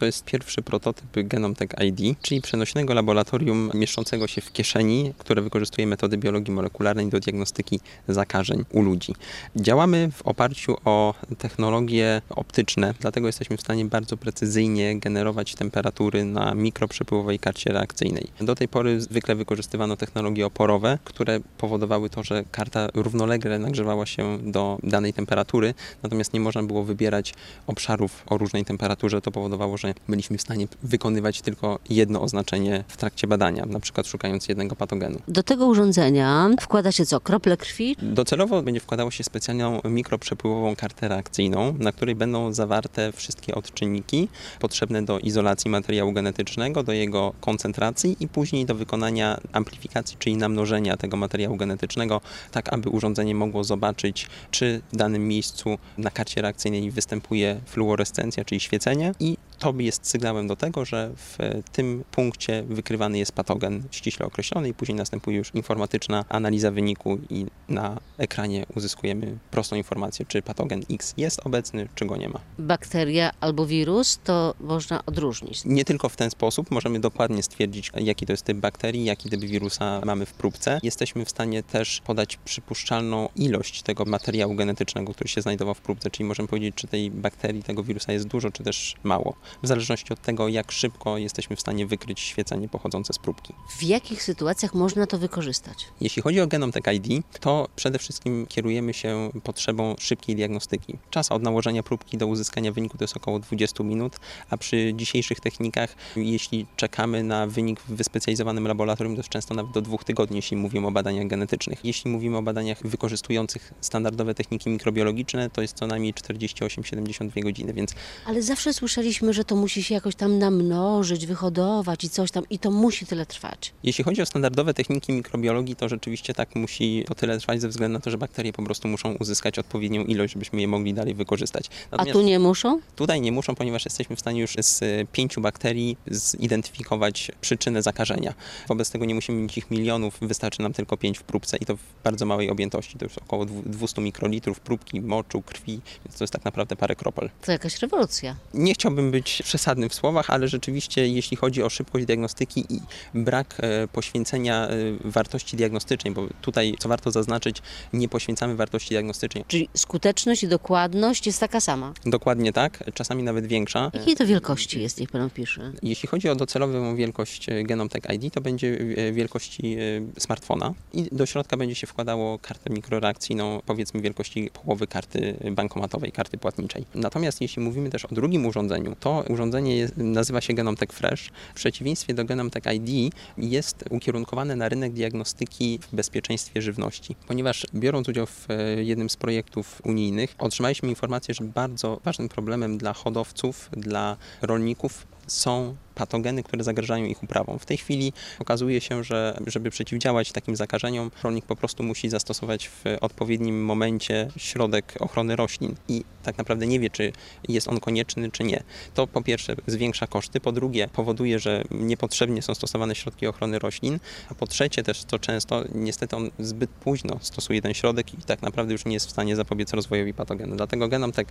To jest pierwszy prototyp Genomtech ID, czyli przenośnego laboratorium mieszczącego się w kieszeni, które wykorzystuje metody biologii molekularnej do diagnostyki zakażeń u ludzi. Działamy w oparciu o technologie optyczne, dlatego jesteśmy w stanie bardzo precyzyjnie generować temperatury na mikroprzepływowej karcie reakcyjnej. Do tej pory zwykle wykorzystywano technologie oporowe, które powodowały to, że karta równolegle nagrzewała się do danej temperatury, natomiast nie można było wybierać obszarów o różnej temperaturze. To powodowało, że byliśmy w stanie wykonywać tylko jedno oznaczenie w trakcie badania, na przykład szukając jednego patogenu. Do tego urządzenia wkłada się co? Krople krwi? Docelowo będzie wkładało się specjalną mikroprzepływową kartę reakcyjną, na której będą zawarte wszystkie odczynniki potrzebne do izolacji materiału genetycznego, do jego koncentracji i później do wykonania amplifikacji, czyli namnożenia tego materiału genetycznego, tak aby urządzenie mogło zobaczyć, czy w danym miejscu na karcie reakcyjnej występuje fluorescencja, czyli świecenie i to jest sygnałem do tego, że w tym punkcie wykrywany jest patogen ściśle określony i później następuje już informatyczna analiza wyniku i na ekranie uzyskujemy prostą informację, czy patogen X jest obecny, czy go nie ma. Bakteria albo wirus to można odróżnić. Nie tylko w ten sposób możemy dokładnie stwierdzić, jaki to jest typ bakterii, jaki typ wirusa mamy w próbce. Jesteśmy w stanie też podać przypuszczalną ilość tego materiału genetycznego, który się znajdował w próbce, czyli możemy powiedzieć, czy tej bakterii, tego wirusa jest dużo, czy też mało w zależności od tego, jak szybko jesteśmy w stanie wykryć świecenie pochodzące z próbki. W jakich sytuacjach można to wykorzystać? Jeśli chodzi o Genomtech ID, to przede wszystkim kierujemy się potrzebą szybkiej diagnostyki. Czas od nałożenia próbki do uzyskania wyniku to jest około 20 minut, a przy dzisiejszych technikach, jeśli czekamy na wynik w wyspecjalizowanym laboratorium, to jest często nawet do dwóch tygodni, jeśli mówimy o badaniach genetycznych. Jeśli mówimy o badaniach wykorzystujących standardowe techniki mikrobiologiczne, to jest co najmniej 48-72 godziny, więc... Ale zawsze słyszeliśmy, że to musi się jakoś tam namnożyć, wyhodować i coś tam i to musi tyle trwać. Jeśli chodzi o standardowe techniki mikrobiologii, to rzeczywiście tak musi to tyle trwać ze względu na to, że bakterie po prostu muszą uzyskać odpowiednią ilość, żebyśmy je mogli dalej wykorzystać. Natomiast A tu nie muszą? Tutaj nie muszą, ponieważ jesteśmy w stanie już z pięciu bakterii zidentyfikować przyczynę zakażenia. Wobec tego nie musimy mieć ich milionów, wystarczy nam tylko pięć w próbce i to w bardzo małej objętości. To już około 200 mikrolitrów próbki, moczu, krwi, więc to jest tak naprawdę parę kropel. To jakaś rewolucja. Nie chciałbym być przesadny w słowach, ale rzeczywiście jeśli chodzi o szybkość diagnostyki i brak e, poświęcenia e, wartości diagnostycznej, bo tutaj, co warto zaznaczyć, nie poświęcamy wartości diagnostycznej. Czyli skuteczność i dokładność jest taka sama? Dokładnie tak, czasami nawet większa. Jakiej to wielkości jest, niech pan pisze? Jeśli chodzi o docelową wielkość e, Genomtech ID, to będzie wielkości smartfona i do środka będzie się wkładało kartę mikroreakcyjną, powiedzmy wielkości połowy karty bankomatowej, karty płatniczej. Natomiast jeśli mówimy też o drugim urządzeniu, to urządzenie jest, nazywa się Genomtech Fresh. W przeciwieństwie do Genomtech ID jest ukierunkowane na rynek diagnostyki w bezpieczeństwie żywności. Ponieważ biorąc udział w e, jednym z projektów unijnych, otrzymaliśmy informację, że bardzo ważnym problemem dla hodowców, dla rolników są patogeny, które zagrażają ich uprawom. W tej chwili okazuje się, że żeby przeciwdziałać takim zakażeniom, rolnik po prostu musi zastosować w odpowiednim momencie środek ochrony roślin i tak naprawdę nie wie, czy jest on konieczny, czy nie. To po pierwsze zwiększa koszty, po drugie powoduje, że niepotrzebnie są stosowane środki ochrony roślin, a po trzecie też, co często, niestety on zbyt późno stosuje ten środek i tak naprawdę już nie jest w stanie zapobiec rozwojowi patogenu. Dlatego Genomtech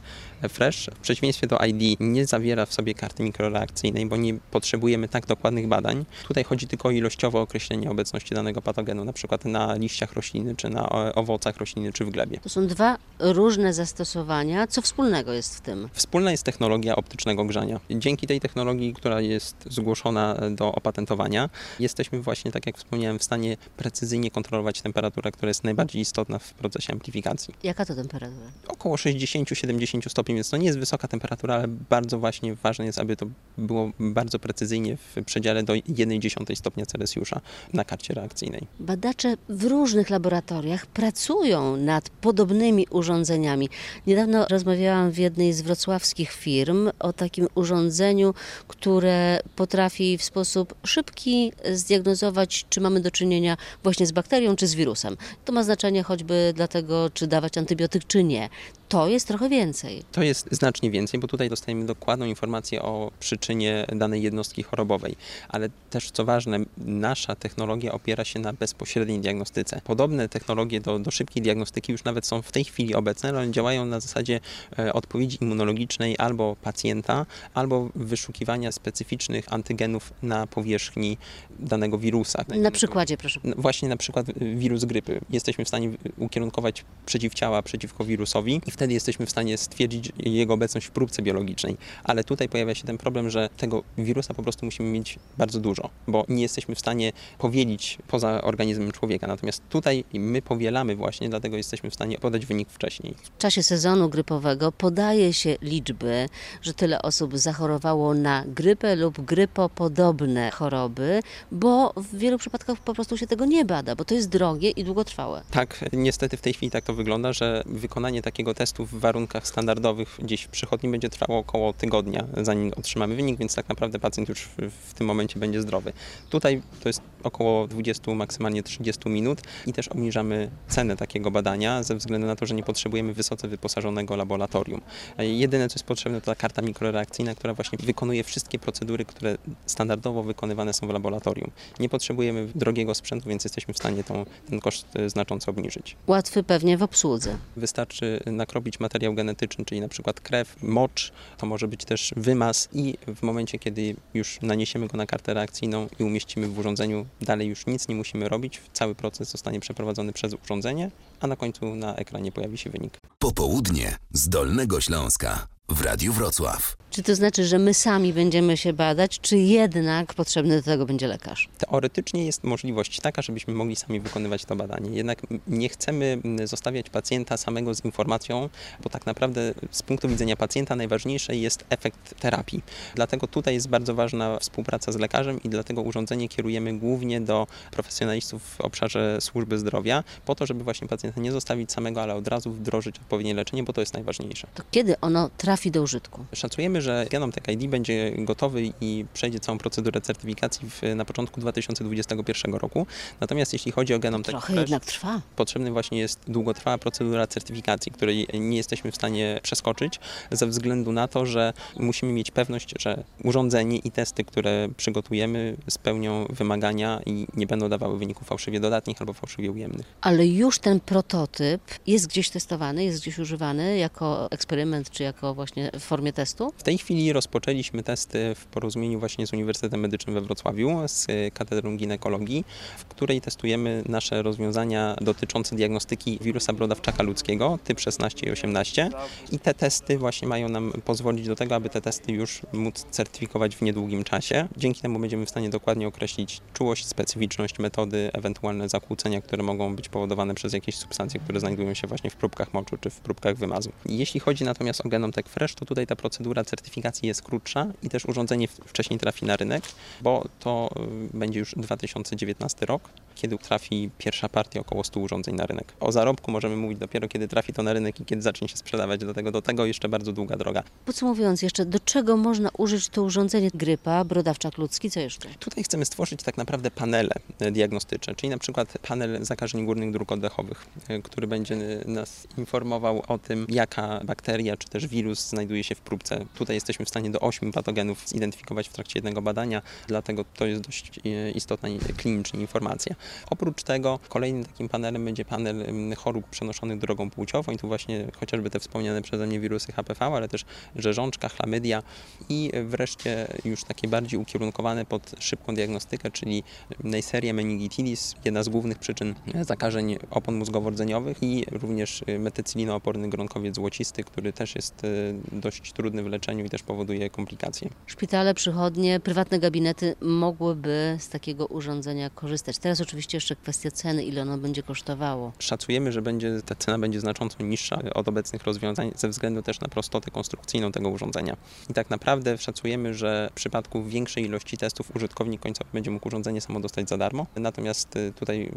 Fresh w przeciwieństwie do ID nie zawiera w sobie karty mikroreakcyjnej, bo nie potrzebujemy tak dokładnych badań. Tutaj chodzi tylko o ilościowe określenie obecności danego patogenu, na przykład na liściach rośliny, czy na owocach rośliny, czy w glebie. To są dwa różne zastosowania. Co wspólnego jest w tym? Wspólna jest technologia optycznego grzania. Dzięki tej technologii, która jest zgłoszona do opatentowania, jesteśmy właśnie, tak jak wspomniałem, w stanie precyzyjnie kontrolować temperaturę, która jest najbardziej istotna w procesie amplifikacji. Jaka to temperatura? Około 60-70 stopni, więc to nie jest wysoka temperatura, ale bardzo właśnie ważne jest, aby to było bardzo precyzyjnie w przedziale do 1,1 stopnia Celsjusza na karcie reakcyjnej. Badacze w różnych laboratoriach pracują nad podobnymi urządzeniami. Niedawno rozmawiałam w jednej z wrocławskich firm o takim urządzeniu, które potrafi w sposób szybki zdiagnozować, czy mamy do czynienia właśnie z bakterią, czy z wirusem. To ma znaczenie choćby dlatego, czy dawać antybiotyk, czy nie. To jest trochę więcej. To jest znacznie więcej, bo tutaj dostajemy dokładną informację o przyczynie danej jednostki chorobowej. Ale też co ważne, nasza technologia opiera się na bezpośredniej diagnostyce. Podobne technologie do, do szybkiej diagnostyki już nawet są w tej chwili obecne, ale one działają na zasadzie e, odpowiedzi immunologicznej albo pacjenta, albo wyszukiwania specyficznych antygenów na powierzchni danego wirusa. Na przykładzie, proszę. No Właśnie na przykład wirus grypy. Jesteśmy w stanie ukierunkować przeciwciała przeciwko wirusowi i wtedy jesteśmy w stanie stwierdzić jego obecność w próbce biologicznej. Ale tutaj pojawia się ten problem, że tego wirusa po prostu musimy mieć bardzo dużo, bo nie jesteśmy w stanie powielić poza organizmem człowieka. Natomiast tutaj my powielamy właśnie, dlatego jesteśmy w stanie podać wynik wcześniej. W czasie sezonu grypowego podaje się liczby, że tyle osób zachorowało na grypę lub grypopodobne choroby, bo w wielu przypadkach po prostu się tego nie bada, bo to jest drogie i długotrwałe. Tak, niestety w tej chwili tak to wygląda, że wykonanie takiego testu w warunkach standardowych gdzieś w przychodni będzie trwało około tygodnia, zanim otrzymamy wynik, więc tak naprawdę pacjent już w, tym momencie będzie zdrowy. Tutaj to jest około 20, maksymalnie 30 minut i też obniżamy cenę takiego badania ze względu na to, że nie potrzebujemy wysoce wyposażonego laboratorium. Jedyne, co jest potrzebne, to ta karta mikroreakcyjna, która właśnie wykonuje wszystkie procedury, które standardowo wykonywane są w laboratorium. Nie potrzebujemy drogiego sprzętu, więc jesteśmy w stanie tą, ten koszt e, znacząco obniżyć. Łatwy pewnie w obsłudze. Wystarczy nakropić materiał genetyczny, czyli na przykład krew, mocz, to może być też wymaz i w momencie, kiedy już naniesiemy go na kartę reakcyjną i umieścimy w urządzeniu, dalej już nic nie musimy robić, cały proces zostanie przeprowadzony przez urządzenie, a na końcu na ekranie pojawi się wynik. Popołudnie z Dolnego Śląska w Radiu Wrocław. Czy to znaczy, że my sami będziemy się badać, czy jednak potrzebny do tego będzie lekarz? Teoretycznie jest możliwość taka, żebyśmy mogli sami wykonywać to badanie. Jednak nie chcemy zostawiać pacjenta samego z informacją, bo tak naprawdę z punktu widzenia pacjenta najważniejszy jest efekt terapii. Dlatego tutaj jest bardzo ważna współpraca z lekarzem i dlatego urządzenie kierujemy głównie do profesjonalistów w obszarze służby zdrowia, po to, żeby właśnie pacjenta nie zostawić samego, ale od razu wdrożyć odpowiednie leczenie, bo to jest najważniejsze. To kiedy ono trafi do użytku? Szacujemy, że Genom Tech ID będzie gotowy i przejdzie całą procedurę certyfikacji w, na początku 2021 roku. Natomiast jeśli chodzi o Genom Tech Trochę Fresh, jednak trwa. potrzebny właśnie jest długotrwała procedura certyfikacji, której nie jesteśmy w stanie przeskoczyć ze względu na to, że musimy mieć pewność, że urządzenie i testy, które przygotujemy spełnią wymagania i nie będą dawały wyników fałszywie dodatnich albo fałszywie ujemnych. Ale już ten prototyp jest gdzieś testowany, jest gdzieś używany jako eksperyment, czy jako właśnie w formie testu? W tej chwili rozpoczęliśmy testy w porozumieniu właśnie z Uniwersytetem Medycznym we Wrocławiu, z Katedrą Ginekologii, w której testujemy nasze rozwiązania dotyczące diagnostyki wirusa brodawczaka ludzkiego, typ 16 i 18. I te testy właśnie mają nam pozwolić do tego, aby te testy już móc certyfikować w niedługim czasie. Dzięki temu będziemy w stanie dokładnie określić czułość, specyficzność metody, ewentualne zakłócenia, które mogą być powodowane przez jakieś substancje, które znajdują się właśnie w próbkach moczu czy w próbkach wymazu. Jeśli chodzi natomiast o Genom Tech Fresh, to tutaj ta procedura certyfikacji jest krótsza i też urządzenie wcześniej trafi na rynek, bo to y, będzie już 2019 rok, kiedy trafi pierwsza partia około 100 urządzeń na rynek. O zarobku możemy mówić dopiero kiedy trafi to na rynek i kiedy zacznie się sprzedawać. Do tego, do tego jeszcze bardzo długa droga. Podsumowując jeszcze, do czego można użyć to urządzenie grypa, brodawczak ludzki, co jeszcze? Tutaj chcemy stworzyć tak naprawdę panele e, diagnostyczne, czyli na przykład panel zakażeń górnych dróg oddechowych, e, który będzie nas informował o tym, jaka bakteria czy też wirus znajduje się w próbce. Tutaj jesteśmy w stanie do 8 patogenów zidentyfikować w trakcie jednego badania, dlatego to jest dość e, istotna klinicznie informacja. Oprócz tego kolejnym takim panelem będzie panel chorób przenoszonych drogą płciową i tu właśnie chociażby te wspomniane przeze mnie wirusy HPV, ale też rzeżączka, chlamydia i wreszcie już takie bardziej ukierunkowane pod szybką diagnostykę, czyli Neisseria meningitidis, jedna z głównych przyczyn zakażeń opon mózgowo-rdzeniowych i również metycylino-oporny gronkowiec złocisty, który też jest y, dość trudny w leczeniu i też powoduje komplikacje. Szpitale, przychodnie, prywatne gabinety mogłyby z takiego urządzenia korzystać. Teraz oczywiście jeszcze kwestia ceny, ile ono będzie kosztowało. Szacujemy, że będzie, ta cena będzie znacząco niższa od obecnych rozwiązań ze względu też na prostotę konstrukcyjną tego urządzenia. I tak naprawdę szacujemy, że w przypadku większej ilości testów użytkownik końcowy będzie mógł urządzenie samo dostać za darmo, natomiast y, tutaj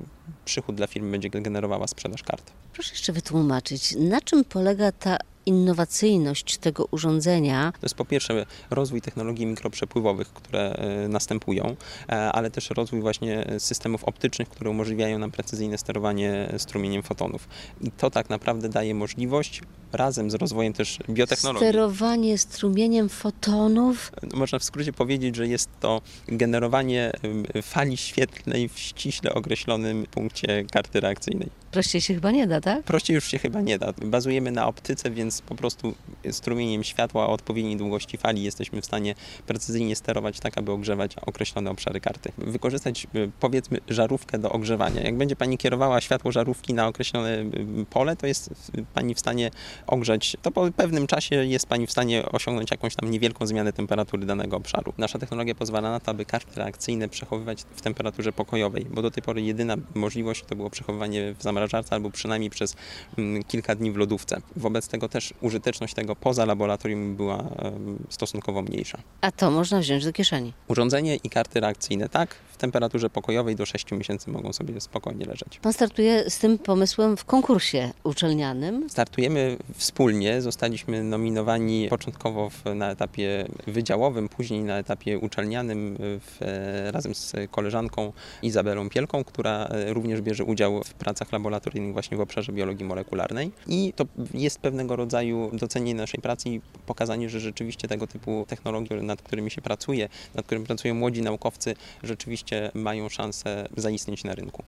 przychód dla firmy będzie generowała sprzedaż kart. Proszę jeszcze wytłumaczyć, na czym polega ta innowacyjność tego urządzenia. To jest po pierwsze rozwój technologii mikroprzepływowych, które e, następują, e, ale też rozwój właśnie systemów optycznych, które umożliwiają nam precyzyjne sterowanie strumieniem fotonów. I to tak naprawdę daje możliwość razem z rozwojem też biotechnologii. Sterowanie strumieniem fotonów. Można w skrócie powiedzieć, że jest to generowanie fali świetlnej w ściśle określonym punkcie karty reakcyjnej. Prościej się chyba nie da, tak? Prościej już się chyba nie da. Bazujemy na optyce, więc po prostu strumieniem światła o odpowiedniej długości fali jesteśmy w stanie precyzyjnie sterować tak, aby ogrzewać określone obszary karty. Wykorzystać y, powiedzmy żarówkę do ogrzewania. Jak będzie Pani kierowała światło żarówki na określone y, pole, to jest Pani w stanie ogrzać, to po pewnym czasie jest Pani w stanie osiągnąć jakąś tam niewielką zmianę temperatury danego obszaru. Nasza technologia pozwala na to, aby karty reakcyjne przechowywać w temperaturze pokojowej, bo do tej pory jedyna możliwość to było przechowywanie w zamrażarce albo przynajmniej przez mm, kilka dni w lodówce. Wobec tego też użyteczność tego poza laboratorium była stosunkowo mniejsza. A to można wziąć do kieszeni. Urządzenie i karty reakcyjne, tak, w temperaturze pokojowej do 6 miesięcy mogą sobie spokojnie leżeć. Pan startuje z tym pomysłem w konkursie uczelnianym. Startujemy wspólnie, zostaliśmy nominowani początkowo w, na etapie wydziałowym, później na etapie uczelnianym w, e, razem z koleżanką Izabelą Pielką, która e, również bierze udział w pracach laboratoryjnych właśnie w obszarze biologii molekularnej. I to jest pewnego rodzaju docenienie naszej pracy i pokazanie, że rzeczywiście tego typu technologie, nad którymi się pracuje, nad którymi pracują młodzi naukowcy, rzeczywiście mają szansę zaistnieć na rynku.